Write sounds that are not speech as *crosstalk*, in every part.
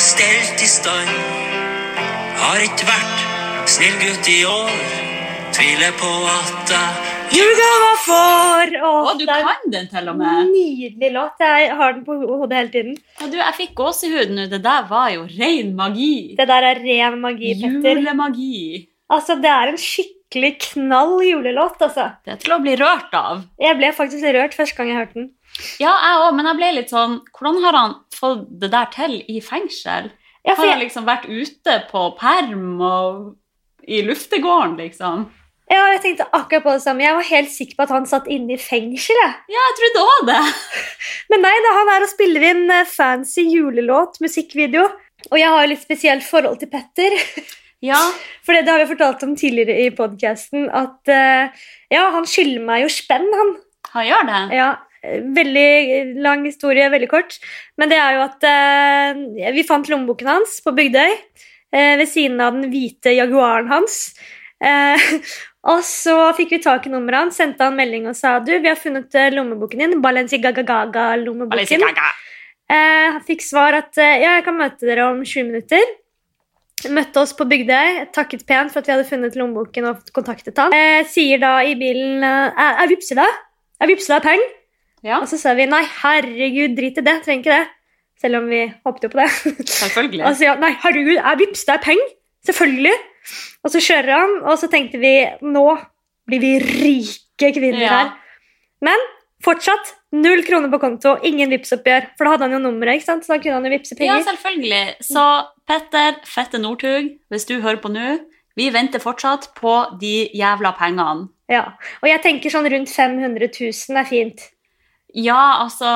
er stelt i stand. Har ikke vært snill gutt i år. Tviler på at jeg Julegava for! Å, Å, du det er kan den til og med. nydelig låt. Jeg har den på hodet hele tiden. Ja, du, jeg fikk gåsehud nå. Det der var jo ren magi. Det der er ren magi, Petter. Julemagi. Altså, det er en skikkelig knall julelåt, altså. Det er til å bli rørt av. Jeg ble faktisk rørt første gang jeg hørte den. Ja, jeg òg, men jeg ble litt sånn Hvordan har han fått det der til i fengsel? Ja, Har han liksom vært ute på perm og i luftegården, liksom? ja, jeg tenkte akkurat på det samme. Jeg var helt sikker på at han satt inne i fengsel. jeg. Ja, jeg trodde òg det. *laughs* Men nei, da, han er og spiller inn eh, fancy julelåt, musikkvideo. Og jeg har jo litt spesielt forhold til Petter. *laughs* Ja, For det, har vi fortalt om tidligere i podkasten, at eh, ja, han skylder meg jo spenn, han. han gjør det. Ja, Veldig lang historie, veldig kort. Men det er jo at eh, vi fant lommeboken hans på Bygdøy eh, ved siden av den hvite Jaguaren hans. Eh, *laughs* og så fikk vi tak i nummeret hans, sendte han melding og sa du, vi har funnet eh, lommeboken din. Balenciaga-lommeboken. Eh, han fikk svar at eh, ja, jeg kan møte dere om 20 minutter. Møtte oss på Bygdøy, takket pent for at vi hadde funnet lommeboken og kontaktet han. Eh, sier da i bilen er, jeg da? Jeg vippser deg penger. Ja, Og så sa vi nei, herregud, drit i det, trenger ikke det. Selv om vi håpet jo på det. selvfølgelig. *laughs* og så ja, nei, herregud, jeg det er penger. Selvfølgelig. Og så kjører han, og så tenkte vi nå blir vi rike kvinner Ja. her. Men fortsatt null kroner på konto, ingen Vipps-oppgjør. For da hadde han jo nummeret, ikke sant? så da kunne han jo vippse Ja, selvfølgelig. Så Petter, fette Northug, hvis du hører på nå, vi venter fortsatt på de jævla pengene. Ja. Og jeg tenker sånn rundt 500 000 er fint. Ja, altså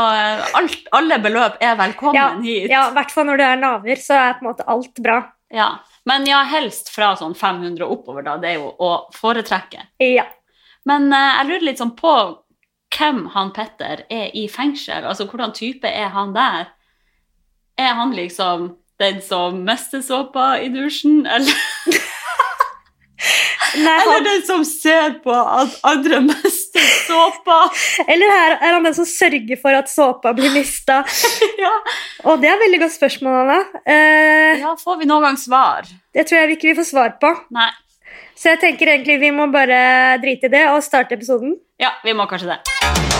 alt, Alle beløp er velkommen Ja, hit. ja, I hvert fall når du er naver, så er på en måte alt bra. Ja. Men ja, helst fra sånn 500 og oppover, da. Det er jo å foretrekke. Ja. Men uh, jeg lurer litt sånn på hvem han Petter er i fengsel. Altså, hvordan type er han der? Er han liksom den som mister såpa i dusjen, eller, Nei, *laughs* eller den som ser på at andre mister såpa? eller her er han den som sørger for at såpa blir mista? *laughs* ja. Og det er et veldig godt spørsmål, Anna. Eh, ja, får vi noen gang svar? det tror jeg ikke vi får svar på. Nei. Så jeg tenker egentlig vi må bare drite i det og starte episoden. Ja, vi må kanskje det.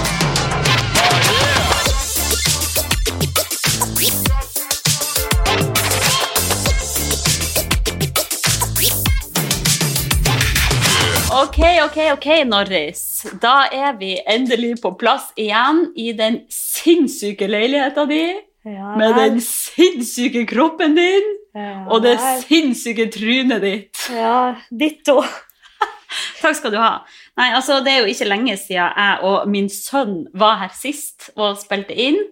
Ok, ok, ok, Norris. Da er vi endelig på plass igjen i den sinnssyke leiligheta di, Ja, med den sinnssyke kroppen din ja, og det sinnssyke trynet ditt. Ja, ditt òg. *laughs* Takk skal du ha. Nei, altså, det er jo ikke lenge siden jeg og min sønn var her sist og spilte inn.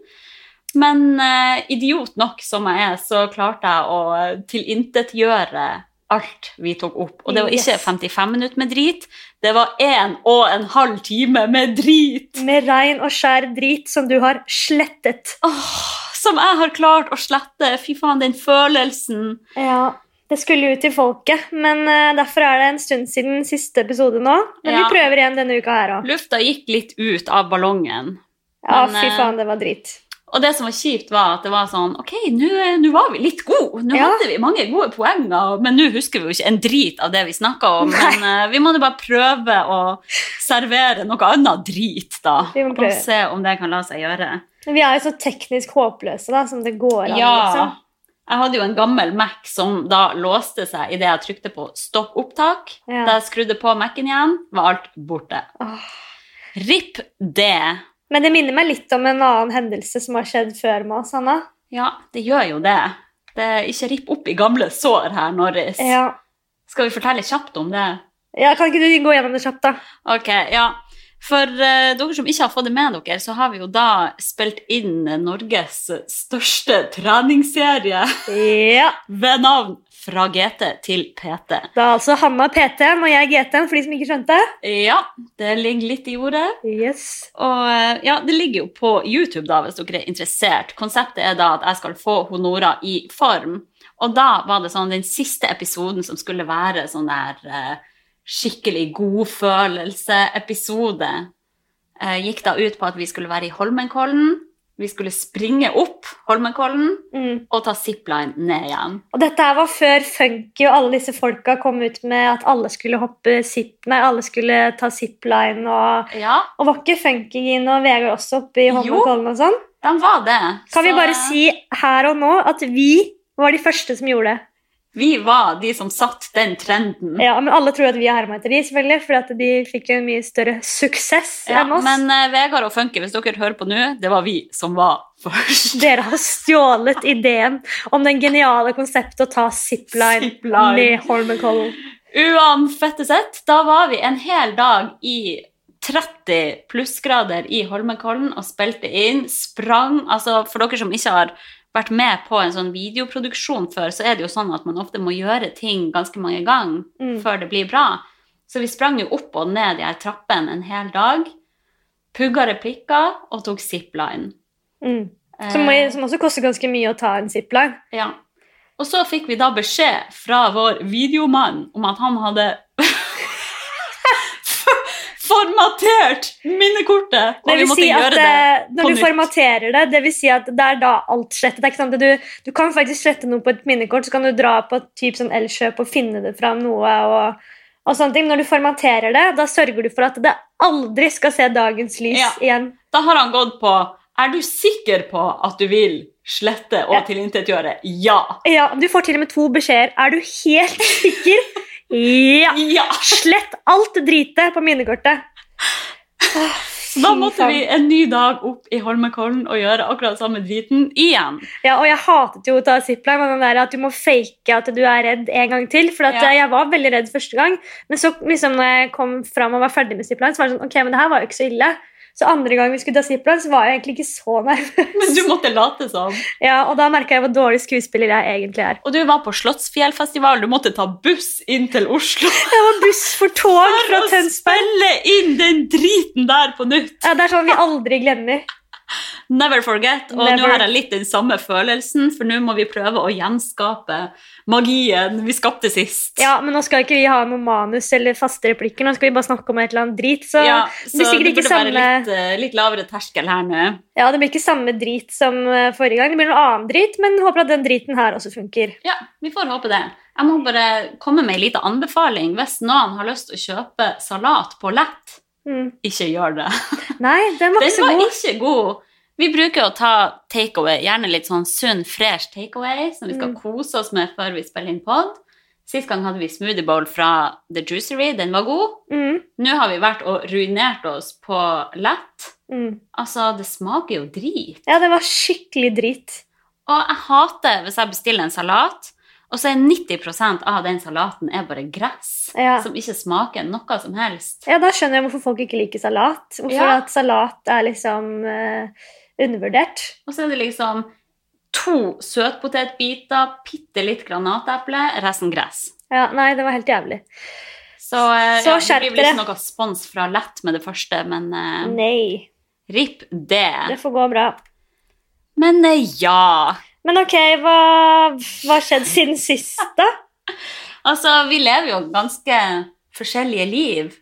Men eh, idiot nok som jeg er, så klarte jeg å eh, tilintetgjøre alt vi tok opp. Og det var ikke 55 minutter med drit, det var en og en halv time med drit. Med rein og skjær drit som du har slettet. Åh, som jeg har klart å slette. Fy faen, den følelsen. Ja, det skulle ut til folket, men eh, derfor er det en stund siden siste episode nå. Men Ja. vi prøver igjen denne uka her òg. Lufta gikk litt ut av ballongen. Ja, Men, fy eh, faen, det var drit. Og det som var kjipt, var at det var sånn Ok, nå var vi litt gode. Nå Ja. hadde vi mange gode poenger, men nå husker vi jo ikke en drit av det vi snakka om. Men uh, vi må jo bare prøve å servere noe annet drit, da. Og se om det kan la seg gjøre. Men vi er jo så teknisk håpløse da, som det går an. Ja. Liksom. Jeg hadde jo en gammel Mac som da låste seg idet jeg trykte på stopp opptak. Ja. Da jeg skrudde på Mac-en igjen, var alt borte. Oh. Ripp det. Men det minner meg litt om en annen hendelse som har skjedd før med oss, Anna. Ja, det gjør jo det. Det er ikke ripp opp i gamle sår her, Norris. Ja. Skal vi fortelle kjapt om det? ja, Kan ikke du gå gjennom det kjapt, da? Ok, ja. For uh, dere som ikke har fått det med dere, så har vi jo da spilt inn Norges største treningsserie Ja. *laughs* ved navn Fra GT til PT. Det er altså Hanna PT-en og jeg GT-en, for de som ikke skjønte. Ja, det ligger litt i ordet. Yes. Og eh, ja, det ligger jo på YouTube da, hvis dere er interessert. Konseptet er da at jeg skal få Honora i form. Og da var det sånn den siste episoden som skulle være sånn der eh, skikkelig godfølelse-episode, eh, gikk da ut på at vi skulle være i Holmenkollen. Vi skulle springe opp Holmenkollen Mm. og ta zipline ned igjen. Og dette var før Funky og alle disse folka kom ut med at alle skulle hoppe zip, nei, alle skulle ta zipline og Ja, Og var ikke Funkygin og Vegard også oppe i Holmenkollen og sånn? de var det. Kan vi bare si her og nå at vi var de første som gjorde det? Vi var de som satt den trenden. Ja, Men alle tror at vi har herma etter de, selvfølgelig, fordi at de fikk en mye større suksess Ja, enn oss. men uh, Vegard og Funky, hvis dere hører på nå, det var vi som var først. Dere har stjålet ideen om den geniale konseptet å ta zipline Zipline. ned Holmenkollen. Uanfettesett, da var vi en hel dag i 30 plussgrader i Holmenkollen og spilte inn, sprang Altså, for dere som ikke har vært med på en sånn videoproduksjon før, så er det jo sånn at man ofte må gjøre ting ganske mange ganger Mm. før det blir bra. Så vi sprang jo opp og ned de her trappene en hel dag. Pugga replikker og tok zipline. Mm. Som, Eh, som også koster ganske mye å ta en zipline. ja. Og så fikk vi da beskjed fra vår videomann om at han hadde formatert minnekortet, Det vil si at det når du nytt. formaterer det, det vil si at det er da alt slettet. Det ikke sant? Du, du kan faktisk slette noe på et minnekort, så kan du dra på et typ sånn Elkjøp og finne det fram noe. og, og sånne ting. Når du formaterer det, da sørger du for at det aldri skal se dagens lys Ja. igjen. Da har han gått på Er du sikker på at du vil slette og Ja. tilintetgjøre? Ja. Ja, Du får til og med to beskjeder. Er du helt sikker? *laughs* ja! Ja! Slett alt dritet på minnekortet. Da måtte vi en ny dag opp i Holmenkollen og gjøre akkurat samme driten igjen. Ja, og jeg hatet jo å ta zipline, men der at du må fake at du er redd en gang til. For Ja. jeg var veldig redd første gang, men så liksom når jeg kom fram og var ferdig med zipline, så var det sånn, ok, men det her var jo ikke så ille. Så andre gang vi skulle ta zipline, så var jeg egentlig ikke så nervøs. Men du måtte late som. Ja, og da merka jeg hvor dårlig skuespiller jeg egentlig er. Og du var på Slottsfjellfestival, du måtte ta buss inn til Oslo Jeg var buss for tog for fra å spille inn den driten der på nytt. Ja, det er sånn vi aldri glemmer. Never forget. Og Never. nå har jeg litt den samme følelsen, for nå må vi prøve å gjenskape magien vi skapte sist. Ja, men nå skal ikke vi ha noe manus eller faste replikker. Nå skal vi bare snakke om et eller annet drit. Så Ja, det så blir sikkert det ikke samme litt, eh, litt lavere terskel her nå. Ja, det blir ikke samme drit som eh, forrige gang. Det blir noe annen drit, men håper at den driten her også funker. Ja, vi får håpe det. Jeg må bare komme med en liten anbefaling. Hvis noen har lyst til å kjøpe salat på lett, Mm. ikke gjør det. Nei, den var Den ikke så var ikke god. Vi bruker å ta takeaway, gjerne litt sånn sunn, fresh takeaway, som vi skal Mm. kose oss med før vi spiller inn pod. Sist gang hadde vi smoothie bowl fra The Juicery, den var god. Mm. Nå har vi vært og ruinert oss på lett. Mm. Altså, det smaker jo drit. Ja, det var skikkelig drit. Og jeg hater hvis jeg bestiller en salat, og så er 90% av den salaten er bare gress, Ja. som ikke smaker noe som helst. Ja, Da skjønner jeg hvorfor folk ikke liker salat. Hvorfor Ja. at salat er liksom eh, undervurdert. Og så er det liksom to søtpotetbiter, bitte litt granateple, resten gress. Ja, Nei, det var helt jævlig. Så, eh, Så ja, skjerp det blir dere. ikke noe spons fra Lett med det første, men uh, Nei. ripp det. Det får gå bra. Men uh, ja. Men ok, hva har skjedd siden sist, da? *laughs* Altså, vi lever jo ganske forskjellige liv.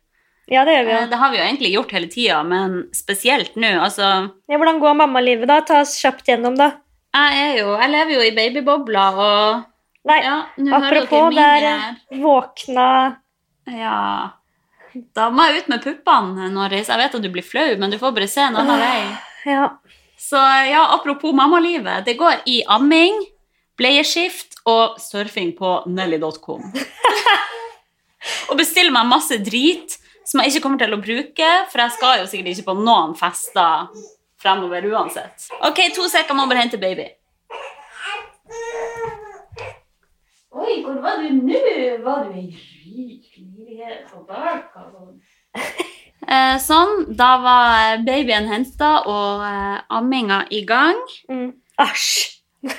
Ja, det gjør vi Eh, jo. Det har vi jo egentlig gjort hele tida, men spesielt nå. Altså, Ja, hvordan går mammalivet, da? Ta oss kjapt gjennom, da. jeg er jo Jeg lever jo i babybobla, og Nei, ja, apropos, der våkna Ja. Da må jeg ut med puppene, Norris. Jeg vet at du blir flau, men du får bare se en annen vei. Ja. Så ja, apropos mammalivet. Det går i amming, bleieskift og surfing på nelly.com. *laughs* og bestiller meg masse drit som jeg ikke kommer til å bruke, for jeg skal jo sikkert ikke på noen fester fremover uansett. Ok, to sekker må bare hente baby. Oi, hvor var du nå? Var du i rik nyhet på Balkan? Eh, sånn, da var babyen henta og eh, amminga i gang. Mm. Æsj! *laughs*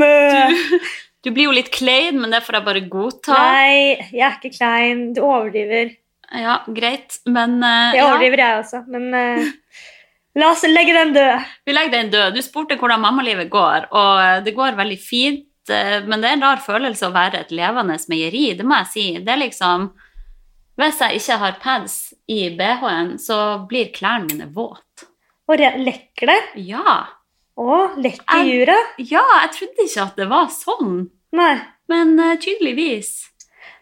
Mø! Du blir jo litt klein, men det får jeg bare godta. Nei, jeg er ikke klein. Du overdriver. Ja, greit, men uh, Jeg ja, overdriver, jeg også, men uh, la oss legge den død. vi legger den død. Du spurte hvordan mammalivet går, og eh, det går veldig fint. Men det er en rar følelse å være et levende meieri, det må jeg si. Det er liksom Hvis jeg ikke har pads i BH-en, så blir klærne mine våte. Og lekker det? Ja. Å, lekker jura? Ja, jeg trodde ikke at det var sånn, Nei. men uh, tydeligvis.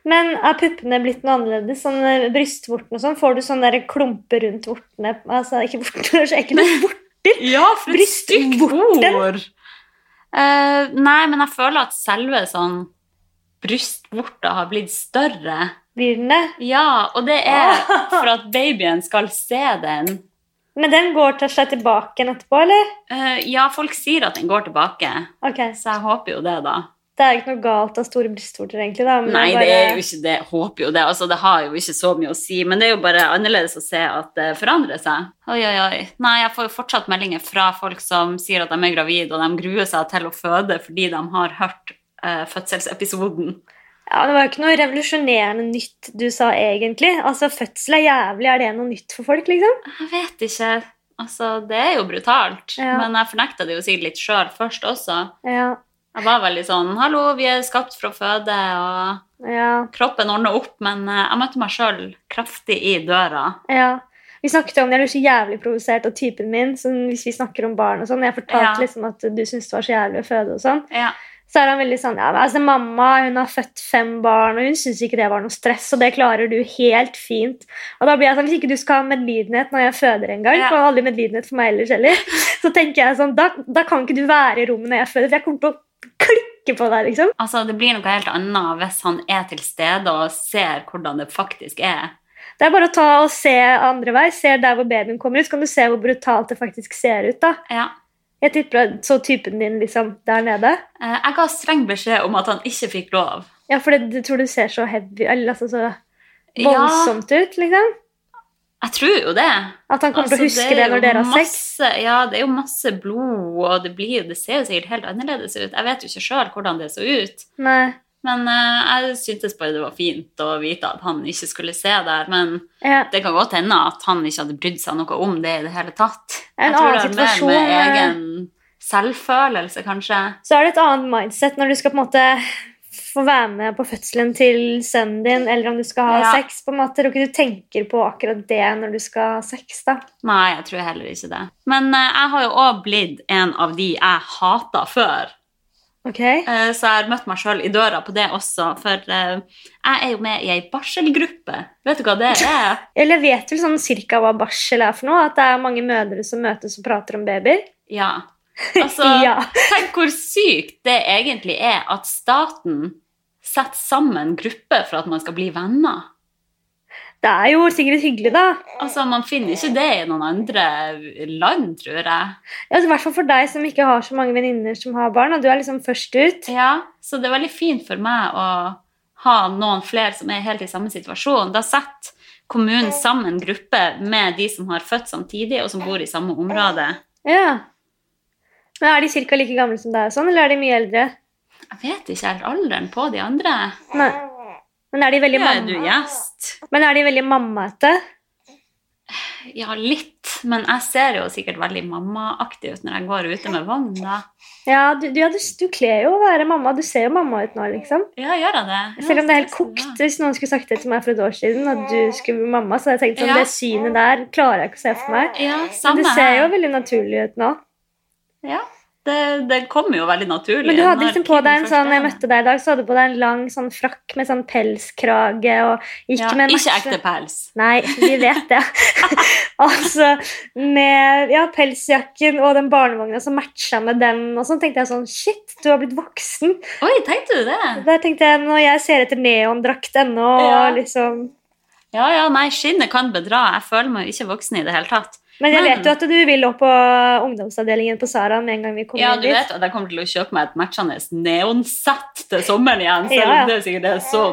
Men er puppene blitt noe annerledes? Sånn eh, brystvorten og sånn? Får du sånne der klumper rundt vortene? Altså, ikke vortene, *laughs* så ekkelt. men Vorter? *laughs* Ja, for et stygt ord! Uh, nei, men jeg føler at selve sånn brystvorta har blitt større. Blir den det? Ja, og det er *laughs* for at babyen skal se den. Men den går til seg tilbake igjen etterpå, eller? Uh, ja, folk sier at den går tilbake, Okay. så jeg håper jo det, da. Det er ikke noe galt av store brystvorter, egentlig. da. men Nei, bare- det er jo ikke det. Håper jo det. Altså, det har jo ikke så mye å si, men det er jo bare annerledes å se at det forandrer seg. Oi, oi, oi. Nei, jeg får jo fortsatt meldinger fra folk som sier at de er gravide, og de gruer seg til å føde fordi de har hørt uh, fødselsepisoden. Ja, Det var jo ikke noe revolusjonerende nytt du sa, egentlig. Altså, Fødsel er jævlig. Er det noe nytt for folk, liksom? Jeg vet ikke. Altså, det er jo brutalt. Ja. Men jeg fornekta det jo sikkert litt sjøl først også. Ja. Jeg var veldig sånn Hallo, vi er skapt for å føde, og Ja. kroppen ordner opp. Men eh, jeg møtte meg sjøl kraftig i døra. ja. Vi snakket om jeg ble så jævlig provosert av typen min. Sånn, hvis vi snakker om barn og sånn. Jeg fortalte Ja. liksom at du syntes det var så jævlig å føde og sånn. Ja. Så er han veldig sånn ja, altså Mamma hun har født fem barn, og hun syns ikke det var noe stress, og det klarer du helt fint. Og da blir jeg sånn, Hvis ikke du skal ha medlidenhet når jeg føder en gang, Ja. for aldri medlidenhet for meg ellers heller, *laughs* så tenker jeg sånn, da, da kan ikke du være i rommet når jeg føder, for jeg kommer til å klikke på deg, liksom. Altså, det blir noe helt annet hvis han er til stede og ser hvordan det faktisk er. Det er bare å ta og se andre vei, se der hvor babyen kommer ut, så kan du se hvor brutalt det faktisk ser ut. da. Ja. Jeg tipper så typen din liksom der nede. Eh, Jeg ga streng beskjed om at han ikke fikk lov. Ja, for det, du tror du ser så heavy, eller altså så Ja, voldsomt ut, liksom. Jeg tror jo det. At han kommer til å Altså, huske det, når dere har sex. Ja, det er jo masse blod, og det, blir, det ser jo sikkert helt annerledes ut. Jeg vet jo ikke sjøl hvordan det så ut. Nei. Men uh, jeg syntes bare det var fint å vite at han ikke skulle se der. Men Ja. det kan godt hende at han ikke hadde brydd seg noe om det i det hele tatt. En jeg tror det er mer med egen selvfølelse, kanskje. Så er det et annet mindset når du skal på en måte få være med på fødselen til sønnen din, eller om du skal ha Ja. sex. på en måte. Jeg tror ikke du tenker på akkurat det når du skal ha sex. da. Nei, jeg tror heller ikke det. Men uh, jeg har jo òg blitt en av de jeg hata før. Ok? Uh, Så jeg har møtt meg sjøl i døra på det også, for uh, jeg er jo med i ei barselgruppe. Vet du hva det er? *laughs* Eller vet vel sånn cirka hva barsel er for noe? At det er mange mødre som møtes og prater om babyer? Ja. *laughs* Altså, Ja. tenk hvor sykt det egentlig er at staten setter sammen grupper for at man skal bli venner. Det er jo sikkert hyggelig, da. Altså, Man finner ikke det i noen andre land, tror jeg. Ja, I hvert fall for deg som ikke har så mange venninner som har barn. og Du er liksom først ut. Ja, Så det er veldig fint for meg å ha noen flere som er helt i samme situasjon. Da setter kommunen sammen grupper med de som har født samtidig, og som bor i samme område. Ja. Men Er de ca. like gamle som deg, sånn, eller er de mye eldre? Jeg vet ikke helt alderen på de andre. Nei. Men er de veldig, mamma? er du gjest? Men er de veldig mammaete? Ja, litt. Men jeg ser jo sikkert veldig mammaaktig ut når jeg går ute med vogn, da. Ja, du, ja, du, du kler jo å være mamma. Du ser jo mamma ut nå, liksom. Ja, gjør jeg det? Ja, Selv om det er helt kokt. Hvis noen skulle sagt det til meg for et år siden, at du skulle bli mamma, så hadde jeg tenkt sånn, det synet der klarer jeg ikke å se for meg. Ja, Men samme det ser jo veldig naturlig ut nå. Ja, det, det kommer jo veldig naturlig. Men du hadde liksom på deg en sånn, jeg møtte deg i dag, så hadde du på deg en lang sånn frakk med sånn pelskrage og gikk ja, med Ikke masse- ekte pels. Nei, vi vet det. *laughs* altså, med ja, pelsjakken og den barnevogna som matcha med den, og sånn tenkte jeg sånn Shit, du har blitt voksen. Oi, tenkte du det? Der tenkte jeg, når jeg ser etter neondrakt ennå, Ja. og liksom Ja, ja, nei, skinnet kan bedra. Jeg føler meg ikke voksen i det hele tatt. Men jeg vet jo at du vil opp på ungdomsavdelingen på Sara med en gang vi kommer Ja, inn du vet at jeg kommer til å kjøpe meg et matchende neonsett til sommeren igjen, selv om ja. det er sikkert er så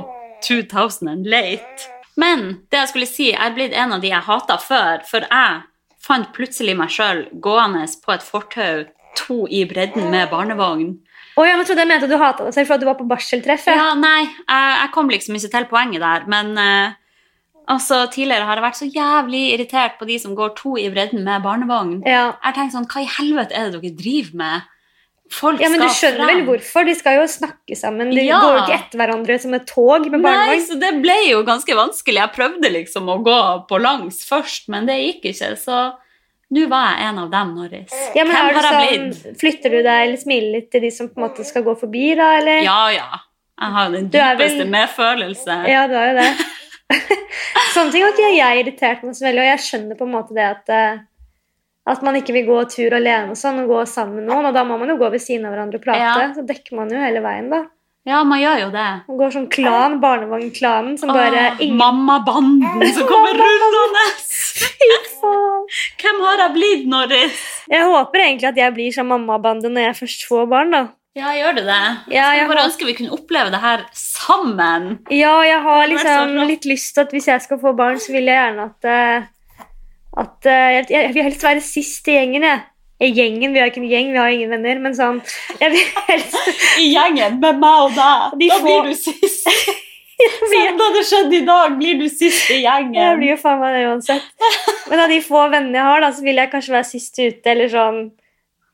2000 and late. Men det jeg skulle si, jeg er blitt en av de jeg hata før, for jeg fant plutselig meg sjøl gående på et fortau, to i bredden med barnevogn. Oh, jeg trodde jeg mente at du hata deg selv at du var på barseltreff. Ja, nei, jeg, jeg kom liksom ikke til poenget der, men eh, altså, tidligere har jeg vært så jævlig irritert på de som går to i bredden med barnevogn. Ja. Jeg tenkt sånn, hva i helvete er det dere driver med? Folk ja, men du skjønner skjønner vel hvorfor? De skal jo snakke sammen. De Ja. går jo ikke etter hverandre som et tog med barnevogn. Nei, så det ble jo ganske vanskelig. Jeg prøvde liksom å gå på langs først, men det gikk ikke. Så Nå var jeg en av dem, Norris. Ja, men Hvem har jeg sånn, blitt? Flytter du deg eller smiler litt til de som på en måte skal gå forbi, da, eller? Ja, ja. Jeg har den Du er vel- dypeste medfølelse. Ja, du har jo det. *laughs* *laughs* Sånne ting har ikke jeg irritert meg så veldig, og jeg skjønner på en måte det at eh, at man ikke vil gå tur alene og sånn, og gå sammen med noen, og da må man jo gå ved siden av hverandre og prate. Ja. Så dekker man jo hele veien, da. Ja, man gjør jo det. Man går sånn klan, barnevognklanen, som bare Åh, ingen Mammabanden som kommer rullende! *laughs* Hvem har jeg blitt, Norris? Jeg håper egentlig at jeg blir som mammabande når jeg først får barn, da. Ja, gjør du det? Ja, jeg jeg bare håper... ønsker vi kunne oppleve det her sammen. Ja, jeg har liksom litt lyst til at hvis jeg skal få barn, så vil jeg gjerne at eh, At eh, jeg, vil helst være sist i gjengen, jeg. I gjengen, Vi har ikke en gjeng, vi har ingen venner, men sånn Jeg vil helst *laughs* I gjengen med meg og deg. De da får- blir du sist. *laughs* Sånn da det skjedde i dag, blir du sist i gjengen. Jeg blir jo faen meg det uansett. Men av de få vennene jeg har, da, så vil jeg kanskje være sist ute, eller sånn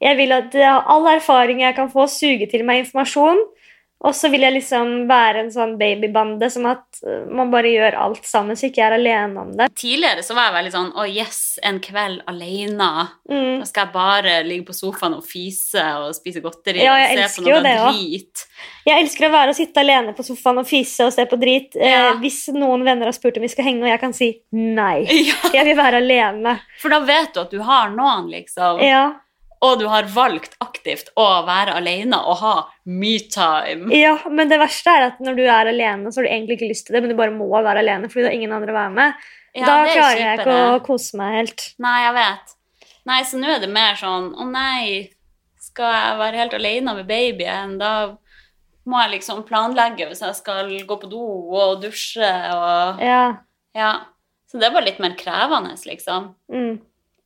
Jeg vil at eh, all erfaring jeg kan få, suge til meg informasjon. Og så vil jeg liksom være en sånn babybande, som at eh, man bare gjør alt sammen, så ikke jeg er alene om det. Tidligere så var jeg veldig sånn Å, yes, en kveld alene. Mm. Da skal jeg bare ligge på sofaen og fise og spise godteri Ja, og se på noe drit. også. Jeg elsker å være og sitte alene på sofaen og fise og se på drit. Ja. Eh, hvis noen venner har spurt om vi skal henge, og jeg kan si nei. *laughs* Ja, Jeg vil være alene. For da vet du at du har noen, liksom. Ja, Og du har valgt aktivt å være alene og ha me-time. ja, men det verste er at når du er alene, så har du egentlig ikke lyst til det, men du bare må være alene fordi du har ingen andre å være med. Ja, da er klarer jeg ikke å kose meg helt. Nei, jeg vet. Nei, så nå er det mer sånn Å nei, skal jeg være helt alene med babyen? Da må jeg liksom planlegge hvis jeg skal gå på do og dusje og Ja. Ja. Så det var litt mer krevende, liksom. Mm.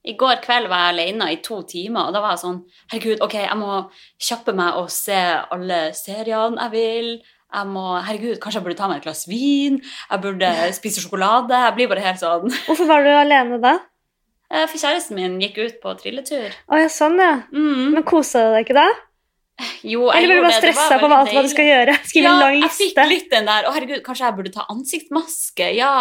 I går kveld var jeg alene i to timer, og da var jeg sånn Herregud, ok, jeg må kjappe meg og se alle seriene jeg vil. Jeg må, herregud, Kanskje jeg burde ta meg et glass vin? Jeg burde *laughs* spise sjokolade? Jeg blir bare helt sånn Hvorfor var du alene da? Eh, For kjæresten min gikk ut på trilletur. Å ja, sånn, ja. Mm. Men kosa du deg ikke da? Jo, jeg Eller ble du bare stressa på alt hva du skal gjøre? Skrive ja, en lang jeg fikk litt den der Å, herregud, kanskje jeg burde ta ansiktsmaske? Ja,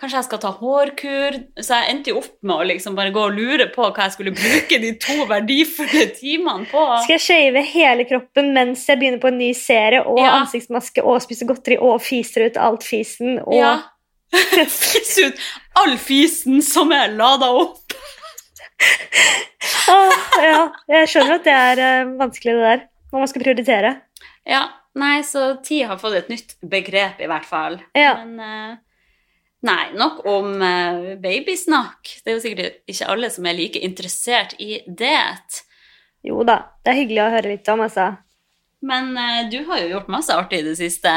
kanskje jeg skal ta hårkur? Så jeg endte jo opp med å liksom bare gå og lure på hva jeg skulle bruke de to verdifulle timene på. Skal jeg shave hele kroppen mens jeg begynner på en ny serie, og Ja. ansiktsmaske, og spise godteri, og fiser ut alt fisen, og Ja. *laughs* Fise ut all fisen som er lada opp. ah, ja, jeg skjønner at det er uh, vanskelig det der. Når man skal prioritere. Ja, nei, så tid har fått et nytt begrep i hvert fall. Ja. Men eh, nei, nok om eh, babysnakk. Det er jo sikkert ikke alle som er like interessert i det. Jo da, det er hyggelig å høre litt om, altså. Men eh, du har jo gjort masse artig i det siste.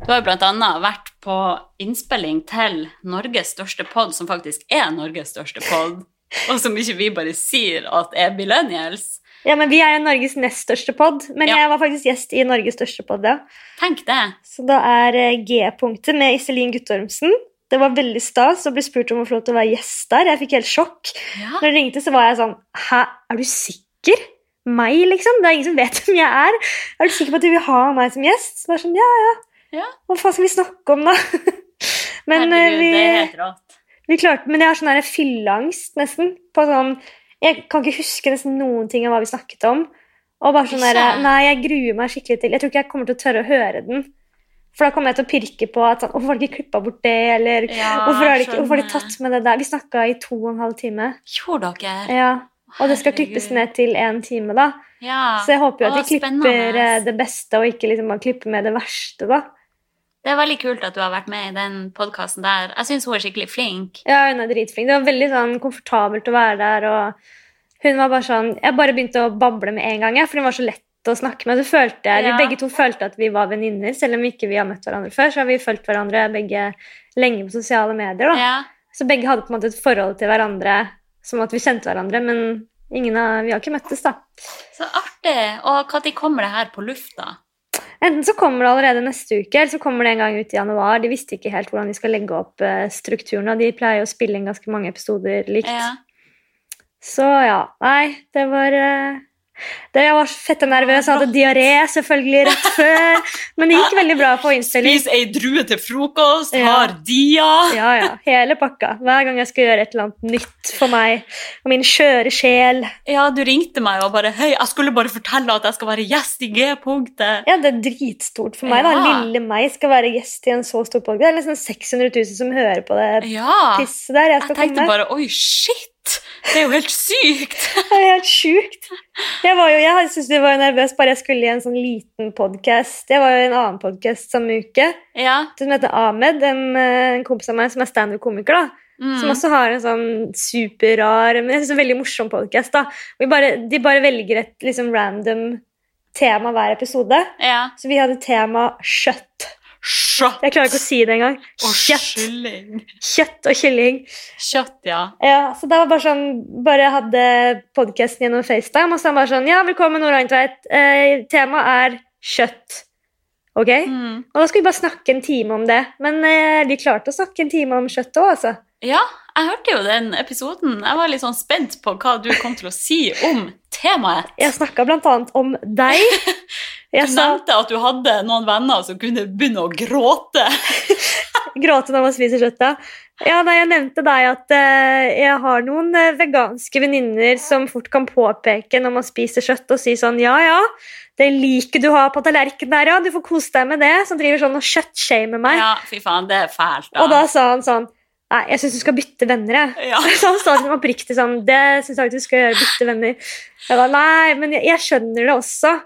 Du har jo annet vært på innspilling til Norges største pod, som faktisk er Norges største pod, og som ikke vi bare sier at er millennials. Ja, men Vi er Norges nest største pod, men Ja. jeg var faktisk gjest i Norges største pod. Ja. Tenk det. Så da er eh, G-punktet med Iselin Guttormsen. Det var veldig stas å bli spurt om å få lov til å være gjest der. Jeg fikk helt sjokk. Ja. Når det ringte, så var jeg sånn Hæ, er du sikker? Meg, liksom? Det er ingen som vet *laughs* hvem jeg er. Er du sikker på at du vil ha meg som gjest? Så var sånn, ja, ja. Ja. Hva faen skal vi snakke om, da? *laughs* men eh, Herregud, vi, det er helt rått. vi klarte Men jeg har sånn fylleangst, nesten. På sånn Jeg kan ikke huske nesten noen ting av hva vi snakket om. Og bare sånn der, Nei, jeg gruer meg skikkelig til Jeg tror ikke jeg kommer til å tørre å høre den. For da kommer jeg til å pirke på at sånn, Hvorfor har de ikke klippa bort det? Eller Ja, hvorfor, har de ikke, hvorfor har de tatt med det der? Vi snakka i to og en halv time. Gjorde dere? Ja, Og det skal klippes ned til én time, da. Ja. Så jeg håper jo at de klipper spennende. eh, det beste, og ikke liksom bare klipper med det verste, da. Det er veldig kult at du har vært med i den podkasten der. Jeg syns hun er skikkelig flink. Ja, hun er dritflink. Det var veldig sånn komfortabelt å være der, og hun var bare sånn Jeg bare begynte å bable med en gang, jeg, for hun var så lett å snakke med. Så følte jeg, Ja. Vi begge to følte at vi var venninner, selv om ikke vi har møtt hverandre før. Så har vi fulgt hverandre begge lenge på sosiale medier. da. Ja. Så begge hadde på en måte et forhold til hverandre som at vi kjente hverandre, men ingen av, vi har ikke møttes, da. Så artig. Og når kommer det her på lufta? Enten så kommer det allerede neste uke, eller så kommer det en gang ut i januar. De visste ikke helt hvordan de skal legge opp eh, strukturen, og de pleier å spille inn ganske mange episoder likt. Ja. Så ja, nei, det var eh, jeg var fette nervøs, hadde diaré selvfølgelig rett før. Men det gikk veldig bra på innspilling. Spis ei drue til frokost, Ja. har dia. Ja, ja, hele pakka. Hver gang jeg skal gjøre et eller annet nytt for meg og min skjøre sjel. Ja, du ringte meg og bare Hei, jeg skulle bare fortelle at jeg skal være gjest i G-punktet. Ja, det er dritstort for meg. da. Lille meg skal være gjest i en så stor podkast. Det er nesten 600 000 som hører på det Ja. pisset der. Jeg Jeg tenkte komme. bare Oi, shit! Det er jo helt sykt! *laughs* Det er helt sjukt. Jeg, var jo, jeg syntes jeg var nervøs bare jeg skulle i en sånn liten podkast. Jeg var jo i en annen podkast samme uke Ja. som heter Ahmed, en, eh, en kompis av meg som er standup-komiker. da. Mm. Som også har en sånn superrar, men jeg synes det en veldig morsom podkast. De bare velger et liksom random tema hver episode. ja. Så vi hadde tema kjøtt. Kjøtt Jeg klarer ikke å si det engang. og Kjøtt. kylling. Kjøtt og kylling. Kjøtt, ja. Ja, så det var bare sånn Bare hadde podkasten gjennom FaceTime, og så han bare sånn Ja, velkommen, Nora Eintveit. Eh, Temaet er kjøtt. Ok? Mm. Og da skulle vi bare snakke en time om det. Men eh, vi klarte å snakke en time om kjøtt òg, altså. Ja, jeg hørte jo den episoden. Jeg var litt sånn spent på hva du kom til å si om temaet. Jeg snakka blant annet om deg. *laughs* Jeg sa nevnte at du hadde noen venner som kunne begynne å gråte. *laughs* gråte når man spiser kjøtt. da. Ja, nei, Jeg nevnte deg at uh, jeg har noen eh, veganske venninner som fort kan påpeke når man spiser kjøtt, og si sånn Ja, ja, det liket du har på tallerkenen der, ja, du får kose deg med det. Som driver sånn og kjøttshamer meg. Ja, fy faen, det er fælt. Da. Og da sa han sånn Nei, jeg syns du skal bytte venner, jeg. Ja. *laughs* Så han sa liksom oppriktig sånn Det syns jeg ikke du skal gjøre, bytte venner. Jeg ba, Nei, men jeg, jeg skjønner det også.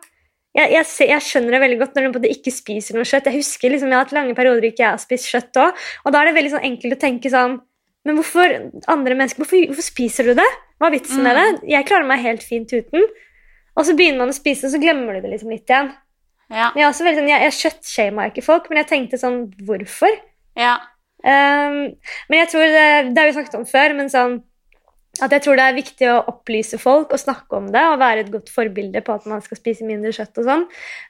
Jeg, jeg, ser, jeg skjønner det veldig godt når du ikke spiser noe kjøtt. Jeg husker liksom, jeg har hatt lange perioder ikke jeg har spist kjøtt òg. Og da er det veldig sånn enkelt å tenke sånn Men hvorfor andre mennesker, hvorfor, hvorfor spiser du det? Hva er vitsen med det? Jeg klarer meg helt fint uten. Og så begynner man å spise, og så glemmer du det liksom litt igjen. Ja. Men jeg, er også veldig sånn, jeg, jeg kjøttshama ikke folk, men jeg tenkte sånn Hvorfor? ja. Um, men jeg tror det, det har vi snakket om før, men sånn at jeg tror det er viktig å opplyse folk og snakke om det og være et godt forbilde på at man skal spise mindre kjøtt og sånn.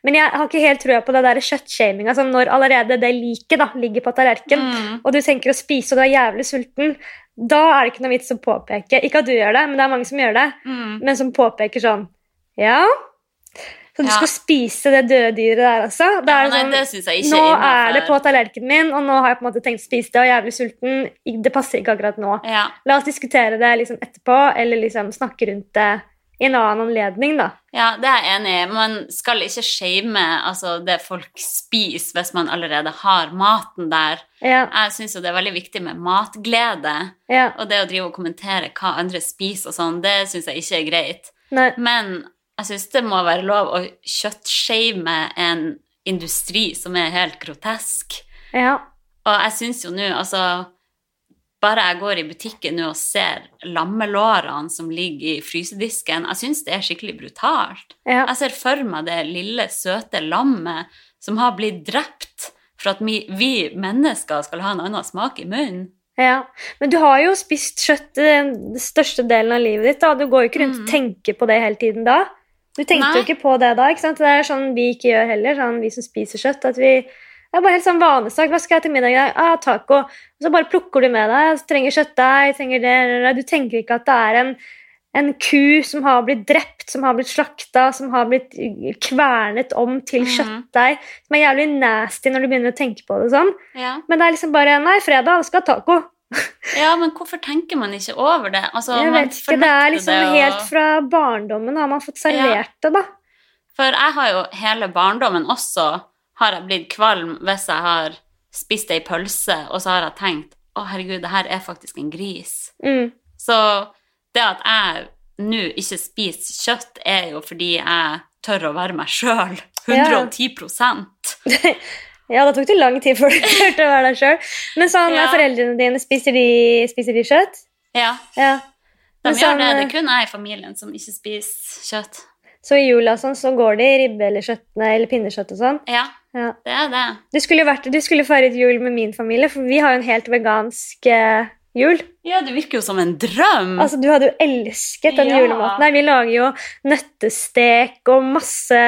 Men jeg har ikke helt trua på det der kjøttshaminga. altså når allerede det liket ligger på tallerkenen, Mm. og du tenker å spise og du er jævlig sulten, da er det ikke noe vits å påpeke. Ikke at du gjør det, men det er mange som gjør det. Mm. Men som påpeker sånn Ja, så du Ja. skal spise det døde dyret der også? Det er ja, nei, sånn, det synes jeg ikke nå er er det på tallerkenen min, og nå har jeg på en måte tenkt å spise det og er jævlig sulten. Det passer ikke akkurat nå. Ja. La oss diskutere det liksom etterpå, eller liksom snakke rundt det i en annen anledning, da. ja, det er jeg enig i. Man skal ikke shame altså, det folk spiser hvis man allerede har maten der. Ja, Jeg syns jo det er veldig viktig med matglede. ja, Og det å drive og kommentere hva andre spiser og sånn, det syns jeg ikke er greit. nei, Men jeg syns det må være lov å kjøttshame en industri som er helt grotesk. ja, Og jeg syns jo nå, altså Bare jeg går i butikken nå og ser lammelårene som ligger i frysedisken, jeg syns det er skikkelig brutalt. ja. Jeg ser for meg det lille, søte lammet som har blitt drept for at vi, vi mennesker skal ha en annen smak i munnen. Ja, Men du har jo spist kjøtt eh, den største delen av livet ditt. da. Du går jo ikke rundt og Mm. tenker på det hele tiden da. Du tenkte Nei. jo ikke på det da. ikke sant? Det er sånn vi ikke gjør heller, sånn vi som spiser kjøtt. at vi... Det er bare helt sånn vanesak. Hva skal jeg til middag i dag? Ah, taco. Og så bare plukker du med deg. Trenger kjøttdeig, trenger det, eller, det. Du tenker ikke at det er en, en ku som har blitt drept, som har blitt slakta, som har blitt kvernet om til mm. kjøttdeig. Som er jævlig nasty når du begynner å tenke på det sånn. Ja. Men det er liksom bare Nei, fredag, skal ha taco. Ja, men hvorfor tenker man ikke over det? Altså, Jeg vet ikke, Det er liksom det, og- helt fra barndommen har man fått servert det, da. For jeg har jo hele barndommen også har jeg blitt kvalm hvis jeg har spist ei pølse, og så har jeg tenkt å herregud, det her er faktisk en gris. Mm. Så det at jeg nå ikke spiser kjøtt, er jo fordi jeg tør å være meg sjøl. 110 Ja, *laughs* da tok det lang tid før du *laughs* klarte å være deg sjøl. Men sånn, Ja. foreldrene dine, spiser de, spiser de kjøtt? Ja, Ja. de gjør sånn, det. Det eh, er kun jeg i familien som ikke spiser kjøtt. Så i jula sånn, så går det i ribbe eller kjøttene eller pinnekjøtt og sånn. Ja, Ja. det er det. Du skulle, vært, du skulle feiret jul med min familie, for vi har jo en helt vegansk eh, jul. Ja, det virker jo som en drøm. Altså, Du hadde jo elsket den Ja. julematen. her. Vi lager jo nøttestek og masse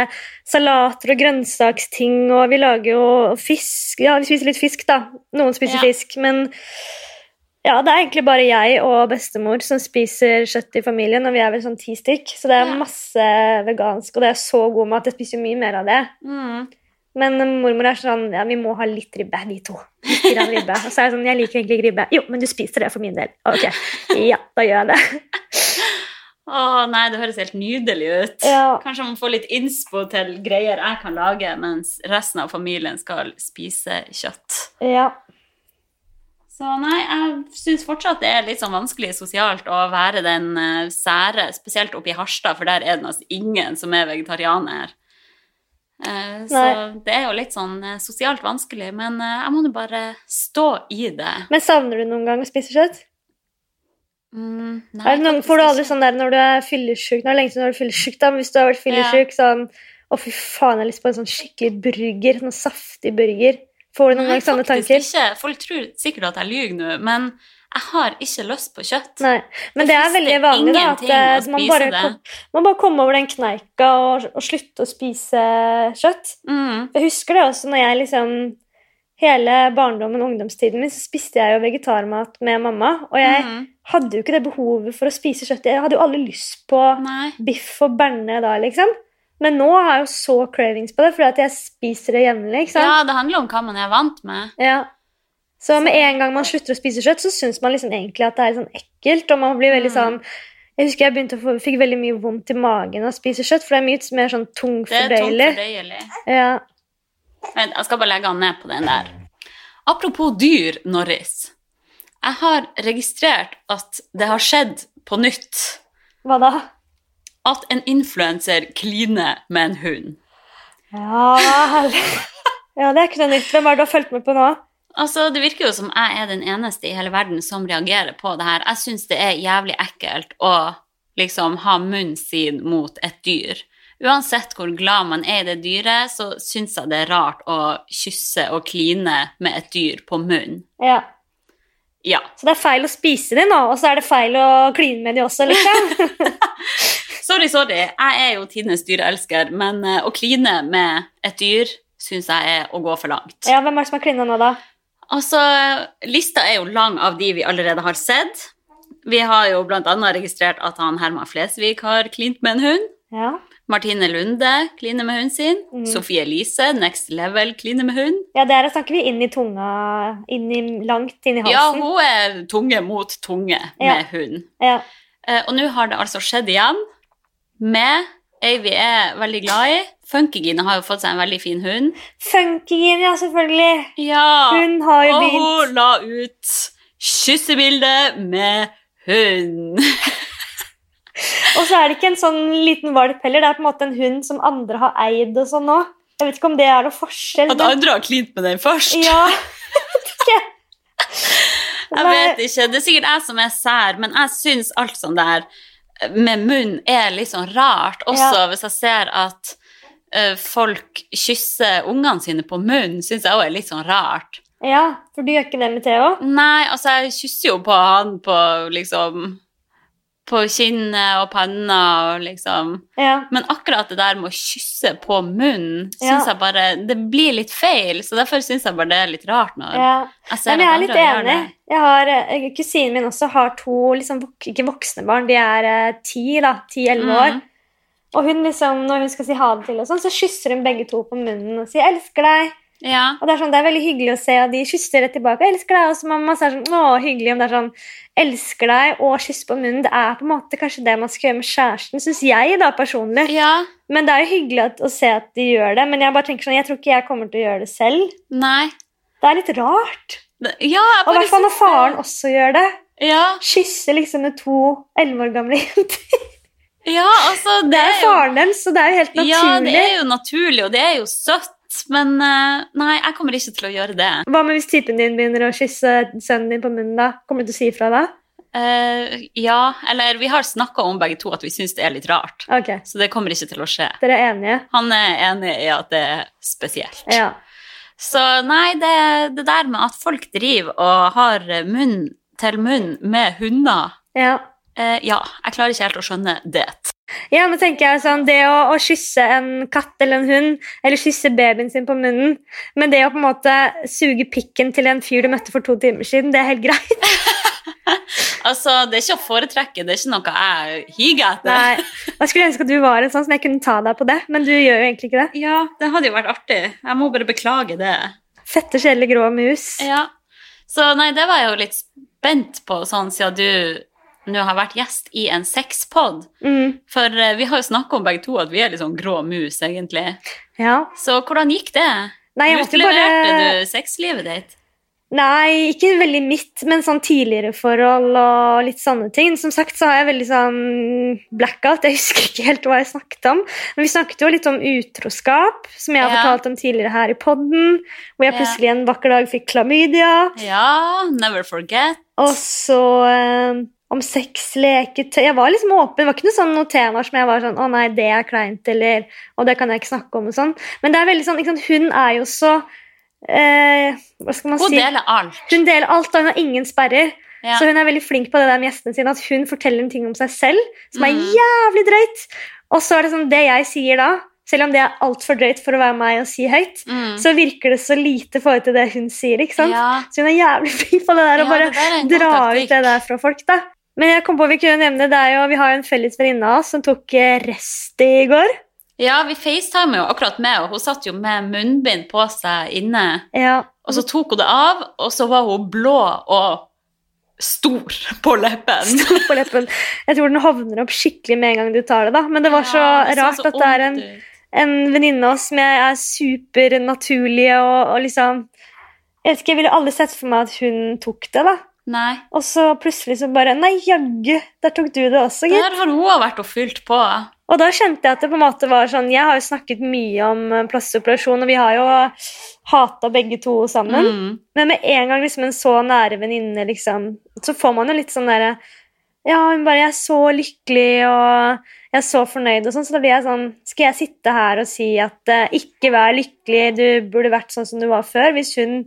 salater og grønnsaksting, og vi lager jo fisk Ja, vi spiser litt fisk, da. Noen spiser Ja. fisk, men Ja, det er egentlig bare jeg og bestemor som spiser kjøtt i familien, og vi er vel sånn ti stykk. Så det er masse vegansk, og det er så god mat. Jeg spiser mye mer av det. Mm. Men mormor er sånn Ja, vi må ha litt ribbe, vi to. Litt ribbe. Og så er jeg sånn Jeg liker egentlig ikke ribbe. Jo, men du spiser det for min del. Ok. Ja, da gjør jeg det. Å nei, det høres helt nydelig ut. Ja. Kanskje man får litt innspo til greier jeg kan lage, mens resten av familien skal spise kjøtt. Ja. Så nei, jeg syns fortsatt det er litt sånn vanskelig sosialt å være den eh, sære, spesielt oppe i Harstad, for der er det nesten ingen som er vegetarianer. Eh, så Nei. det er jo litt sånn eh, sosialt vanskelig, men eh, jeg må jo bare stå i det. Men savner du noen gang å spise kjøtt? Mm, nei, noen, får du aldri sånn der når du er fyllesyk? Nå er det lenge siden du har vært fyllesyk, da, men hvis du har vært fyllesyk, sånn Å, fy faen, jeg har lyst på en sånn skikkelig burger. Noen saftig burger. Får du noen Nei, gang sånne tanker? ikke. Folk tror sikkert at jeg lyver nå, men jeg har ikke lyst på kjøtt. Nei. Men Det det er veldig vanlig, da. At eh, man bare, kom, man bare kommer over den kneika og, og slutter å spise kjøtt. Mm. Jeg husker det også når jeg liksom Hele barndommen og ungdomstiden min så spiste jeg jo vegetarmat med mamma. Og jeg Mm. hadde jo ikke det behovet for å spise kjøtt. Jeg hadde jo aldri lyst på Nei. biff og berne da, liksom. Men nå har jeg jo så cravings på det, fordi at jeg spiser det jevnlig. Ja, det handler om hva man er vant med. Ja. Så med en gang man slutter å spise kjøtt, så syns man liksom egentlig at det er sånn ekkelt. Og man blir veldig Mm. sånn Jeg husker jeg begynte å få, fikk veldig mye vondt i magen av å spise kjøtt, for det er mye mer sånn Det tungfordøyelig. fordøyelig. Ja. Jeg skal bare legge han ned på den der. Apropos dyr, Norris. Jeg har registrert at det har skjedd på nytt Hva da? at en influenser kliner med en hund. Ja, herlig. ja, det er ikke noe nytt. Hvem er det du har fulgt med på nå? Altså, Det virker jo som jeg er den eneste i hele verden som reagerer på det her. Jeg syns det er jævlig ekkelt å liksom ha munnen sin mot et dyr. Uansett hvor glad man er i det dyret, så syns jeg det er rart å kysse og kline med et dyr på munnen. Ja. Ja. Så det er feil å spise dem, nå, og så er det feil å kline med dem også, liksom. *laughs* Sorry, sorry. Jeg er jo tidenes dyreelsker, men eh, å kline med et dyr syns jeg er å gå for langt. ja, Hvem er det som har klina nå, da? Altså, lista er jo lang av de vi allerede har sett. Vi har jo annet registrert at han Herman Flesvig har klint med en hund. Ja, Martine Lunde kliner med hunden sin. Mm. Sofie Elise, Next Level, kliner med hund. ja der snakker vi inn i tunga, inn i, langt inn i halsen. Ja, hun er tunge mot tunge Ja. med hund. Ja. Eh, og nå har det altså skjedd igjen med ei vi er veldig glad i. Funkygine har jo fått seg en veldig fin hund. Funkygine, ja, selvfølgelig. Ja, Hun har jo begynt. og hun la ut kyssebilde med hund. *laughs* Og så er det ikke en sånn liten valp heller. Det er på en måte en hund som andre har eid og sånn òg. Jeg vet ikke om det er noe forskjell. At andre har klint med den først. Ja, *laughs* jeg vet ikke. Jeg vet ikke, det er sikkert jeg som er sær, men jeg syns alt sånn der med munn er litt sånn rart. Også Ja. hvis jeg ser at folk kysser ungene sine på munnen, syns jeg òg er litt sånn rart. Ja, for du gjør ikke det med Theo? Nei, altså, jeg kysser jo på han på liksom På kinnet og panna og liksom Ja. Men akkurat det der med å kysse på munnen, Ja. jeg bare Det blir litt feil, så derfor syns jeg bare det er litt rart når ja. jeg ser men jeg er litt enig. Jeg har, eh, kusinen min også har to liksom, ikke voksne barn, de er eh, ti, da. Ti-elleve Mm. Og hun liksom, når hun skal si ha det til, og sånn, så kysser hun begge to på munnen og sier 'elsker deg'. Ja. Og Det er sånn, det er veldig hyggelig å se, og de kysser rett tilbake. 'Elsker deg også, mamma.' Så er sånn, å, hyggelig om det er sånn 'elsker deg' og kyss på munnen. Det er på en måte kanskje det man skal gjøre med kjæresten, syns jeg da personlig. ja. Men det er jo hyggelig at, å se at de gjør det. Men jeg bare tenker sånn, jeg tror ikke jeg kommer til å gjøre det selv. Nei. Det er litt rart. Ja, Og i hvert fall når faren også gjør det. Ja, Kysser liksom med to elleve år gamle *laughs* jenter. Ja, altså Det er jo- faren deres, så det er jo helt naturlig. Ja, det er jo naturlig, og det er jo søtt, men eh, nei, jeg kommer ikke til å gjøre det. Hva med hvis typen din begynner å kysse sønnen din på munnen? da? Kommer du til å si ifra da? Uh, ja, eller vi har snakka om begge to at vi syns det er litt rart, Ok, så det kommer ikke til å skje. dere er enige? Han er enig i at det er spesielt. Ja. Så nei, det, det der med at folk driver og har munn til munn med hunder ja. Eh, Ja, jeg klarer ikke helt å skjønne det. Ja, men tenker jeg sånn, Det å, å kysse en katt eller en hund, eller kysse babyen sin på munnen Men det å på en måte suge pikken til en fyr du møtte for to timer siden, det er helt greit. *laughs* Altså, det er ikke å foretrekke, det er ikke noe jeg higer etter. Nei, Jeg skulle ønske at du var en sånn som jeg kunne ta deg på det, men du gjør jo egentlig ikke det. Ja, det hadde jo vært artig. Jeg må bare beklage det. Fette, kjedelige grå mus. Ja. Så nei, det var jeg jo litt spent på, sånn siden du nå har vært gjest i en sexpod. Mm, For eh, vi har jo snakka om begge to at vi er litt sånn grå mus, egentlig. ja. Så hvordan gikk det? Nei, jo bare du sexlivet ditt? Nei, ikke veldig mitt, men sånn tidligere forhold og litt sånne ting. Som sagt så har jeg veldig sånn blackout. Jeg husker ikke helt hva jeg snakket om. Men vi snakket jo litt om utroskap, som jeg har Ja. fortalt om tidligere her i podden. Hvor jeg plutselig en vakker dag fikk klamydia. Ja, never forget. Og så eh, om sex, leketøy Jeg var liksom åpen. Det var ikke noe sånn noen temaer som jeg var sånn Å nei, det er kleint, eller Og det kan jeg ikke snakke om, og sånn. Men det er veldig sånn Hun er jo så eh, Hva skal man Hun si? deler alt. Hun deler alt, og hun har ingen sperrer. Ja. Så hun er veldig flink på det der med gjestene sine, at hun forteller en ting om seg selv som er Mm. jævlig drøyt. Og så er det sånn, det jeg sier da, selv om det er altfor drøyt for å være meg og si høyt, Mm. så virker det så lite i forhold til det hun sier. ikke sant? Ja. Så hun er jævlig *laughs* flink på det der, Ja, å bare en god dra ut det der fra folk. da. Men jeg kom på vi kunne nevne, det er jo, vi har jo en felles venninne av oss som tok eh, rest i går. Ja, vi facetimer jo akkurat med, og hun satt jo med munnbind på seg inne. Ja, Og så tok hun det av, og så var hun blå og stor på leppen. *laughs* Stor på leppen. Jeg tror den hovner opp skikkelig med en gang du tar det. da. Men det var så Ja, det rart så at det er en en venninne av oss som jeg er supernaturlig og, og liksom Jeg vet ikke, jeg ville aldri sett for meg at hun tok det, da. Nei. Og så plutselig så bare Nei, jaggu, der tok du det også, gitt. Der har hun vært og fylt på. Og da kjente jeg at det på en måte var sånn Jeg har jo snakket mye om eh, plastoperasjon, og vi har jo hata begge to sammen. Mm. Men med en gang liksom en så nære venninne, liksom, så får man jo litt sånn derre Ja, hun bare 'Jeg er så lykkelig, og jeg er så fornøyd', og sånn. Så da blir jeg sånn Skal jeg sitte her og si at uh, 'ikke vær lykkelig, du burde vært sånn som du var før', hvis hun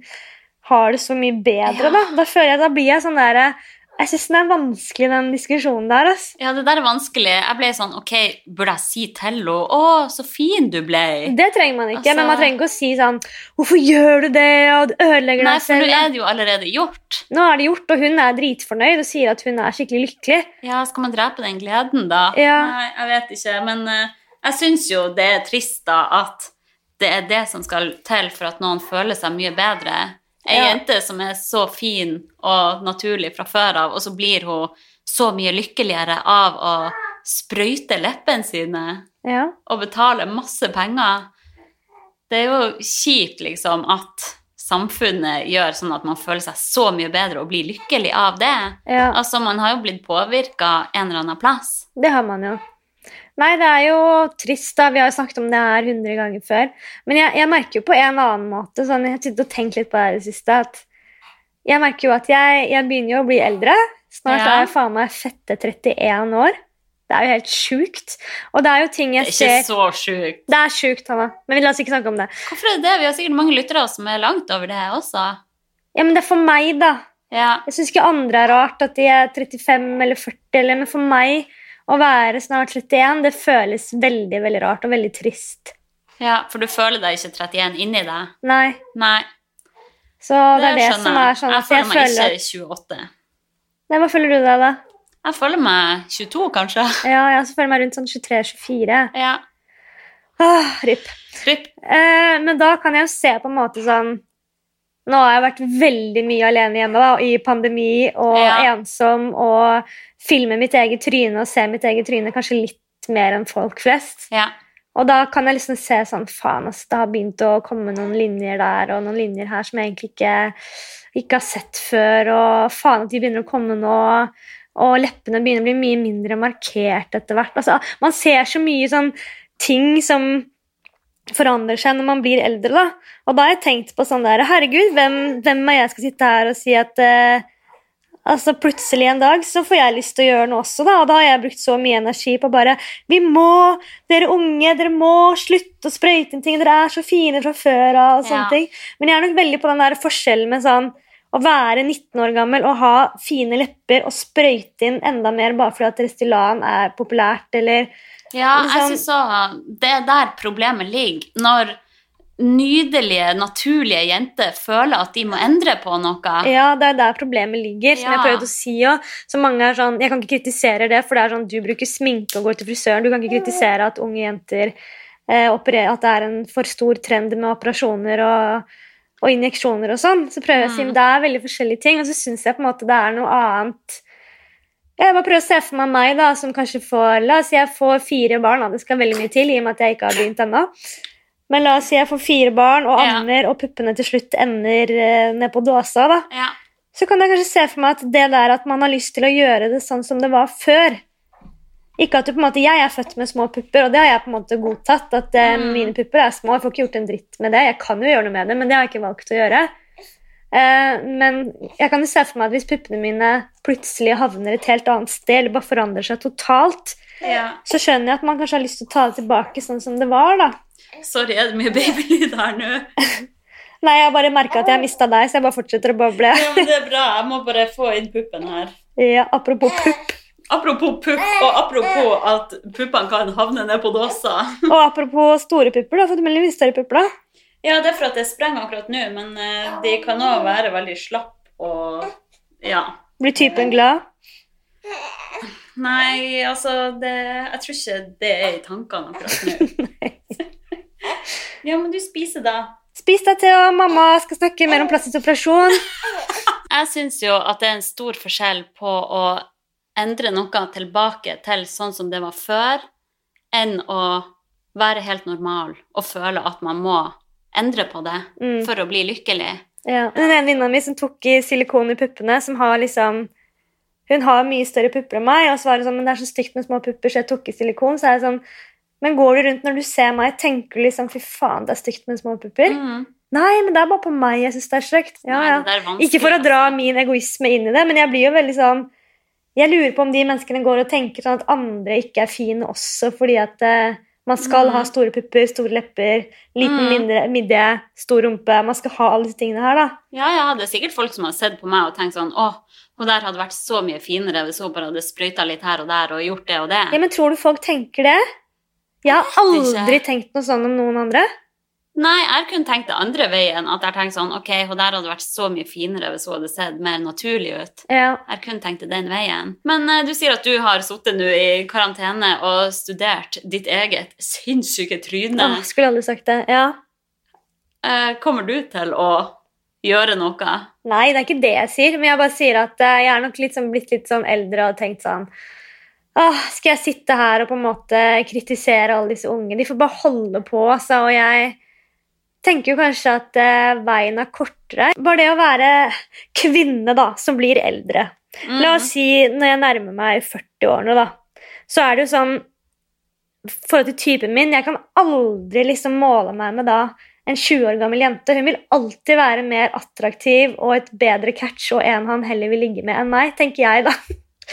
har det så mye bedre, Ja. da? Da føler jeg Da blir jeg sånn derre Jeg syns den er vanskelig, den diskusjonen der, ass. Ja, det der er vanskelig. Jeg ble sånn Ok, burde jeg si til henne 'Å, så fin du ble'? Det trenger man ikke, Altså- men man trenger ikke å si sånn 'Hvorfor gjør du det?' og du ødelegger Nei, for nå er det jo allerede gjort. Nå er det gjort, og hun er dritfornøyd og sier at hun er skikkelig lykkelig. Ja, skal man drepe den gleden, da? Ja. Nei, jeg vet ikke. Men uh, jeg syns jo det er trist, da, at det er det som skal til for at noen føler seg mye bedre. Ei Ja. jente som er så fin og naturlig fra før av, og så blir hun så mye lykkeligere av å sprøyte leppene sine Ja. og betale masse penger. Det er jo kjipt, liksom, at samfunnet gjør sånn at man føler seg så mye bedre og blir lykkelig av det. ja. Altså, man har jo blitt påvirka en eller annen plass. Det har man jo. Nei, det er jo trist, da. Vi har jo snakket om det her hundre ganger før. Men jeg, jeg merker jo på en annen måte, sånn, jeg har og tenkt litt på det i det siste, at jeg merker jo at jeg, jeg begynner jo å bli eldre. Snart Ja. er jeg faen meg fette 31 år. Det er jo helt sjukt. Og det er jo ting jeg ser Det er er ser ikke så sjukt. Det er sjukt, Hanna. Men vi la oss ikke snakke om det. Hvorfor er det det? Vi har sikkert mange lyttere som er langt over det også. Ja, men det er for meg, da. Ja, Jeg syns ikke andre er rart at de er 35 eller 40, eller, men for meg å være snart 31, det føles veldig, veldig rart og veldig trist. ja, for du føler deg ikke 31 inni deg. Nei. Nei, Så det, er det skjønner som er sånn at jeg. føler jeg meg føler ikke 28. Nei, Hva føler du deg, da? Jeg føler meg 22, kanskje. Ja, jeg føler meg rundt sånn 23-24. Ja. Åh, Ripp. Tripp. Eh, men da kan jeg jo se på en måte sånn Nå har jeg vært veldig mye alene hjemme da, i pandemi og Ja. ensom og filme mitt eget tryne og se mitt eget tryne kanskje litt mer enn folk flest. Ja. Og da kan jeg liksom se sånn Faen, altså, det har begynt å komme noen linjer der og noen linjer her som jeg egentlig ikke, ikke har sett før, og faen at de begynner å komme nå. Og leppene begynner å bli mye mindre markert etter hvert. Altså, man ser så mye sånn ting som forandrer seg når man blir eldre. da. Og da har jeg tenkt på sånn der Herregud, hvem, hvem er jeg skal sitte her og si at eh, altså Plutselig en dag så får jeg lyst til å gjøre noe også, da. Og da har jeg brukt så mye energi på bare Vi må, dere unge, dere må slutte å sprøyte inn ting. Dere er så fine fra før av og sånne Ja. ting. Men jeg er nok veldig på den der forskjellen med sånn å være 19 år gammel og ha fine lepper og sprøyte inn enda mer bare fordi at Restylane er populært, eller Ja, jeg syns også det er der problemet ligger. Når nydelige, naturlige jenter føler at de må endre på noe. Ja, det er der problemet ligger. Som jeg prøvde å si også. Så mange er sånn, Jeg kan ikke kritisere det, for det er sånn du bruker sminke og går til frisøren. Du kan ikke kritisere at unge jenter eh, opererer, at det er en for stor trend med operasjoner og, og injeksjoner og sånn. Så prøver jeg å si Mm. men det er veldig forskjellige ting, og så syns jeg på en måte det er noe annet Jeg bare prøver å se for meg meg da, som kanskje får La oss si jeg får fire barn. Da. Det skal veldig mye til, i og med at jeg ikke har begynt ennå. Men la oss si jeg får fire barn og Ja. og puppene til slutt ender eh, ned på dåsa. da Ja. så kan jeg kanskje se for meg at det der at man har lyst til å gjøre det sånn som det var før Ikke at du på en måte, Jeg er født med små pupper, og det har jeg på en måte godtatt. At eh, Mm. mine pupper er små. Jeg får ikke gjort en dritt med det. Jeg kan jo gjøre noe med det, men det har jeg ikke valgt å gjøre. Eh, men jeg kan jo se for meg at hvis puppene mine plutselig havner et helt annet sted, eller bare forandrer seg totalt, ja. så skjønner jeg at man kanskje har lyst til å ta det tilbake sånn som det var. da. Sorry, er det mye babylyd her nå? *laughs* Nei, jeg har bare merka at jeg har mista deg, så jeg bare fortsetter å boble. Ja, men det er bra. Jeg må bare få inn puppen her. Ja, apropos pupp. Apropos pupp, og apropos at puppene kan havne ned på dåsa. Og apropos store pupper, da. fått melding om større pupper, da. Ja, det er for at det sprenger akkurat nå, men eh, de kan òg være veldig slapp og Ja. Blir typen glad? Nei, altså det, Jeg tror ikke det er i tankene akkurat nå. *laughs* ja, men du spiser, da. Spis deg til, og mamma skal snakke mer om plastisk operasjon. *laughs* Jeg syns jo at det er en stor forskjell på å endre noe tilbake til sånn som det var før, enn å være helt normal og føle at man må endre på det Mm. for å bli lykkelig. Ja. Den ene venninna mi som tok i silikon i puppene, som har liksom Hun har mye større pupper enn meg, og så var det sånn Men det er så stygt med små pupper, så jeg tok i silikon. Så er jeg sånn Men går du rundt når du ser meg, tenker du liksom Fy faen, det er stygt med små pupper? Mm. Nei, men det er bare på meg jeg syns det er stygt. Ja, ja. Ikke for å altså. dra min egoisme inn i det, men jeg blir jo veldig sånn Jeg lurer på om de menneskene går og tenker sånn at andre ikke er fine også fordi at eh, man skal Mm. ha store pupper, store lepper, liten Mm. mindre, midje, stor rumpe. Man skal ha alle disse tingene her, da. Ja, ja, det er sikkert folk som har sett på meg og tenkt sånn Å, hun der hadde vært så mye finere hvis hun bare hadde sprøyta litt her og der og gjort det og det. Ja, men tror du folk tenker det? Jeg har aldri tenkt noe sånn om noen andre. Nei, jeg kunne tenkt det andre veien. At jeg tenkte sånn Ok, hun der hadde vært så mye finere hvis hun hadde sett mer naturlig ut. Ja. Jeg kunne tenkt det den veien. Men uh, du sier at du har sittet nå i karantene og studert ditt eget sinnssyke tryne. Åh, skulle aldri sagt det. Ja. Uh, kommer du til å gjøre noe? Nei, det er ikke det jeg sier, men jeg bare sier at uh, jeg er nok litt sånn, blitt litt sånn eldre og tenkt sånn Åh, skal jeg sitte her og på en måte kritisere alle disse unge? De får bare holde på, altså. Og jeg tenker jo kanskje at eh, veien er kortere. Bare det å være kvinne, da, som blir eldre. Mm. La oss si når jeg nærmer meg 40-årene, da, så er det jo sånn I forhold til typen min Jeg kan aldri liksom måle meg med da en 20 år gammel jente. Hun vil alltid være mer attraktiv og et bedre catch og en han heller vil ligge med enn meg, tenker jeg, da.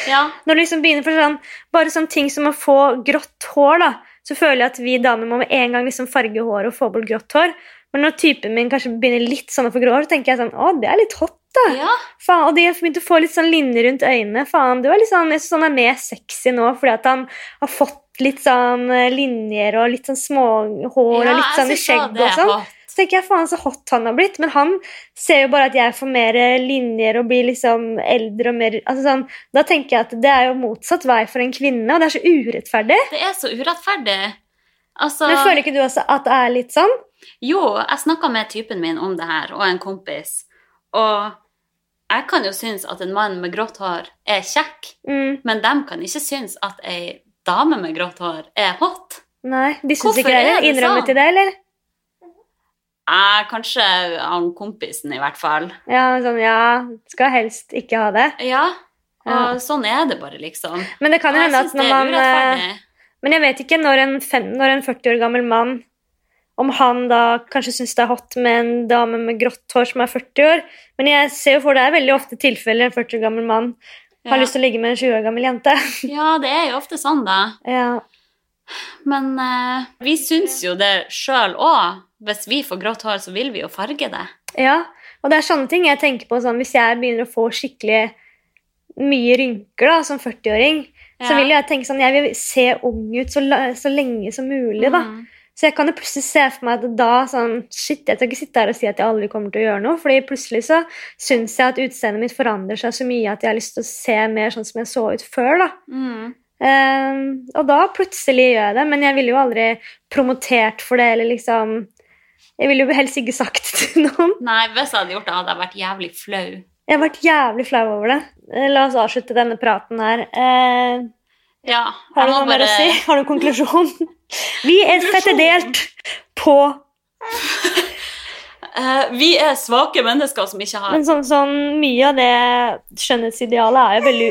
Ja. Når det liksom begynner for sånn, Bare sånne ting som å få grått hår, da, så føler jeg at vi damer må med en gang liksom farge håret og få bort grått hår. Men når typen min kanskje begynner litt sånn å få grå hår, så tenker jeg sånn Å, det er litt hot, da. ja. Faen, og de har begynt å få litt sånn linjer rundt øynene. Faen, du er litt sånn, jeg synes han er mer sexy nå fordi at han har fått litt sånn eh, linjer og litt sånn småhår og litt sånn i jeg skjegg og sånn. Så tenker jeg faen så hot han har blitt. Men han ser jo bare at jeg får mer eh, linjer og blir liksom eldre og mer altså sånn, Da tenker jeg at det er jo motsatt vei for en kvinne, og det er så urettferdig. Det er så urettferdig. Altså Men føler ikke du også at det er litt sånn? Jo, jeg snakka med typen min om det her, og en kompis. Og jeg kan jo synes at en mann med grått hår er kjekk, Mm, men de kan ikke synes at ei dame med grått hår er hot. nei, de syns Hvorfor ikke det. er det Innrømmer sånn? til det, eller? Eh, kanskje han kompisen, i hvert fall. Ja, sånn, ja, skal helst ikke ha det. Ja, og Ja. sånn er det bare, liksom. Men det kan jo hende at når man eh. Men jeg vet ikke når en, fem, når en 40 år gammel mann Om han da kanskje syns det er hot med en dame med grått hår som er 40 år. Men jeg ser jo for det er veldig ofte tilfeller en 40 år gammel mann har Ja. lyst til å ligge med en 20 år gammel jente. *laughs* Ja, det er jo ofte sånn, da. ja. Men uh, vi syns jo det sjøl òg. Hvis vi får grått hår, så vil vi jo farge det. ja. Og det er sånne ting jeg tenker på sånn hvis jeg begynner å få skikkelig mye rynker da, som 40-åring, så vil jeg tenke sånn Jeg vil se ung ut så, så lenge som mulig, da. Mm. Så jeg kan jo plutselig se for meg at da sånn Shit, jeg skal ikke sitte her og si at jeg aldri kommer til å gjøre noe. fordi plutselig så syns jeg at utseendet mitt forandrer seg så mye at jeg har lyst til å se mer sånn som jeg så ut før. da. Mm. Um, og da plutselig gjør jeg det, men jeg ville jo aldri promotert for det eller liksom Jeg ville jo helst ikke sagt *laughs* det til noen. Nei, hvis jeg hadde gjort det, hadde jeg vært jævlig flau. Jeg har vært jævlig flau over det. Eh, La oss avslutte denne praten her. Eh, Ja, har du noe mer å si? Har du en konklusjon? *laughs* Vi er fettedelt på Uh, *laughs* vi er svake mennesker som ikke har Men sånn, sånn mye av det skjønnhetsidealet er jo veldig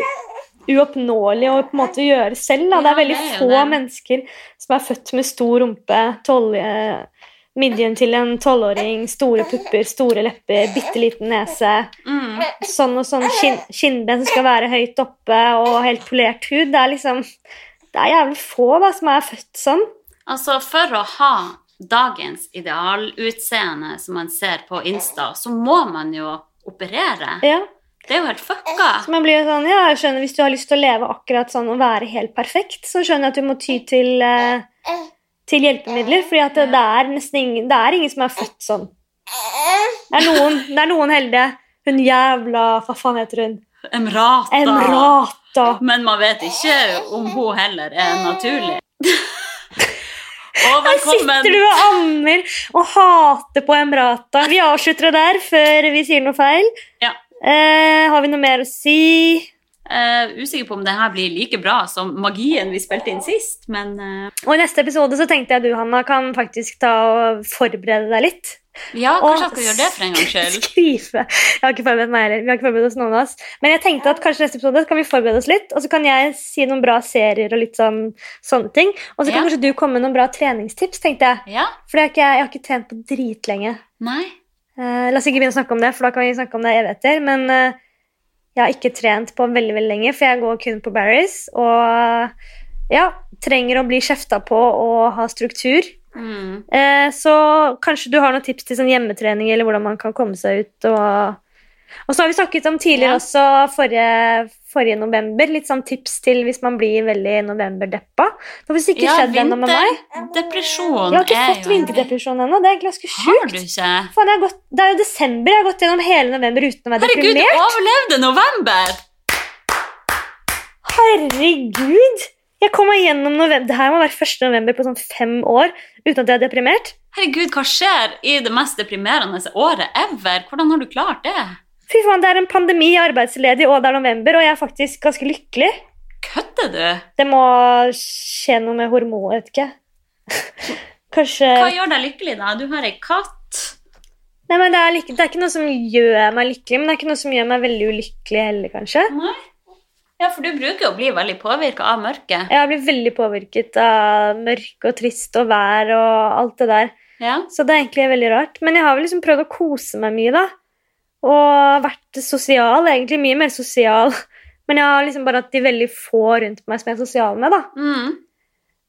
uoppnåelig å på en måte gjøre selv. Da. Det er veldig det er få det. mennesker som er født med stor rumpe, eh, midjen til en tolvåring, store pupper, store lepper, bitte liten nese, mm. sånn og sånn kin kinnben som skal være høyt oppe og helt polert hud. Det er liksom Det er jævlig få da, som er født sånn. Altså, for å ha dagens idealutseende som man ser på Insta, så må man jo operere. Ja. Det er jo helt fucka. Så man blir jo sånn, ja, jeg skjønner Hvis du har lyst til å leve akkurat sånn og være helt perfekt, så skjønner jeg at du må ty til, eh, til hjelpemidler. fordi at det, det, er nesten ingen, det er ingen som er født sånn. Det er noen, det er noen heldige. Hun jævla Hva faen heter hun? Emrata. Emrata. Men man vet ikke om hun heller er naturlig. *laughs* Her Sitter du og ammer og hater på Emrata? Vi avslutter det der før vi sier noe feil. Ja. Eh, har vi noe mer å si? Eh, usikker på om det her blir like bra som magien vi spilte inn sist, men uh... Og i neste episode så tenkte jeg du, Hanna, kan faktisk ta og forberede deg litt. ja, kanskje jeg skal gjøre det for en gangs *laughs* skyld. Skrive. Jeg har ikke forberedt meg heller. Vi har ikke forberedt oss noen av oss. Men jeg tenkte at kanskje neste episode kan vi forberede oss litt, og så kan jeg si noen bra serier og litt sånn, sånne ting. Og så kan Ja. kanskje du komme med noen bra treningstips, tenkte jeg. Ja? For jeg jeg har ikke trent på dritlenge. Nei? Uh, la oss ikke begynne å snakke om det, for da kan vi snakke om det evigheter. Men eh, jeg har ikke trent på veldig veldig lenge, for jeg går kun på Barry's. Og ja, trenger å bli kjefta på og ha struktur. Mm. Eh, så kanskje du har noen tips til sånn hjemmetrening, eller hvordan man kan komme seg ut. Og, og så har vi snakket om tidligere Ja. også, forrige, forrige november, litt sånn tips til hvis man blir veldig novemberdeppa. Det har faktisk ikke Ja, skjedd ennå med meg. vinterdepresjon Jeg har ikke fått vinterdepresjon ennå. Det er ganske Har sjukt. du ikke? Faen, gått, det er jo desember. Jeg har gått gjennom hele november uten å være Herregud, du deprimert. overlevde november! Herregud! Jeg kom meg gjennom november. Det her må være første november på sånn fem år uten at jeg er deprimert. Herregud, hva skjer i det mest deprimerende året ever? Hvordan har du klart det? Fy faen, Det er en pandemi, jeg er arbeidsledig, og det er november, og jeg er faktisk ganske lykkelig. Kødder du? Det må skje noe med hormonet, vet ikke. *laughs* Kanskje Hva gjør deg lykkelig, da? Du har ei katt. Nei, men det er, det er ikke noe som gjør meg lykkelig, men det er ikke noe som gjør meg veldig ulykkelig heller, kanskje. Nei. Ja, for du bruker jo å bli veldig påvirka av mørket. Jeg blitt veldig påvirket av mørke og trist og vær og alt det der. Ja. Så det er egentlig veldig rart. Men jeg har vel liksom prøvd å kose meg mye, da. Og vært sosial, egentlig mye mer sosial. Men jeg har liksom bare hatt de veldig få rundt meg som jeg er sosial med, da. Mm.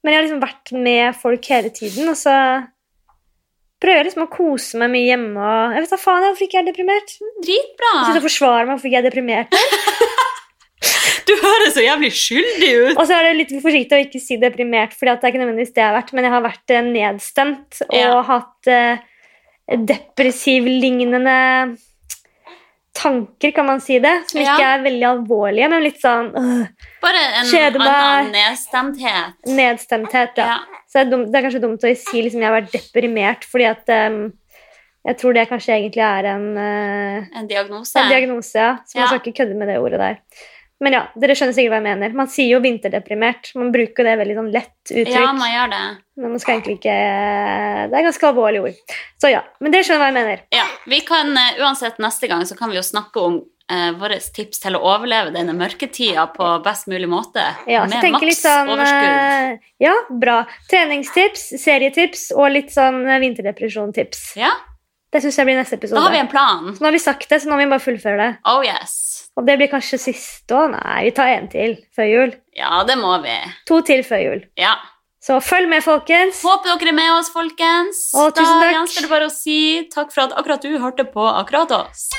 Men jeg har liksom vært med folk hele tiden, og så prøver jeg liksom å kose meg mye hjemme. Og jeg vet da faen hvorfor ikke jeg er deprimert. Dritbra. Jeg sitter og forsvarer meg hvorfor ikke jeg er deprimert. *laughs* Du høres så jævlig skyldig ut. Og så er det litt forsiktig å ikke si deprimert, for det er ikke nødvendigvis det jeg har vært, men jeg har vært eh, nedstemt og Ja. hatt eh, depressiv-lignende tanker, kan man si det, som Ja. ikke er veldig alvorlige, men litt sånn øh, Bare en annen nedstemthet. nedstemthet. Ja. Ja. Så det er, dum, det er kanskje dumt å si liksom, jeg har vært deprimert, fordi at um, jeg tror det kanskje egentlig er en, uh, En diagnose. en diagnose, ja. Så man Ja. skal ikke kødde med det ordet der. Men ja, dere skjønner sikkert hva jeg mener. Man sier jo vinterdeprimert. Man bruker det veldig sånn lett uttrykk. Ja, man gjør det. Men man skal egentlig ikke Det er ganske alvorlige ord. Så ja, Men dere skjønner hva jeg mener. Ja, vi kan eh, Uansett, neste gang så kan vi jo snakke om eh, våre tips til å overleve denne mørketida på best mulig måte. Ja, så med maks sånn overskudd. eh, Ja, bra. Treningstips, serietips og litt sånn eh, vinterdepresjontips. Ja, Det syns jeg blir neste episode. da har vi en plan. Så nå har vi sagt det, så nå må vi bare fullføre det. Oh yes. Og det blir kanskje siste òg? Nei, vi tar en til før jul. Ja, det må vi. To til før jul. Ja. Så følg med, folkens. Håper dere er med oss, folkens. Å, tusen takk. da gjenstår det bare å si takk for at akkurat du hørte på akkurat oss.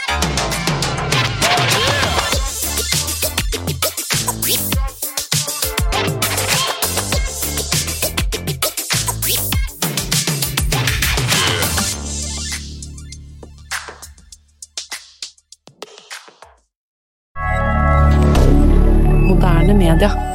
Media.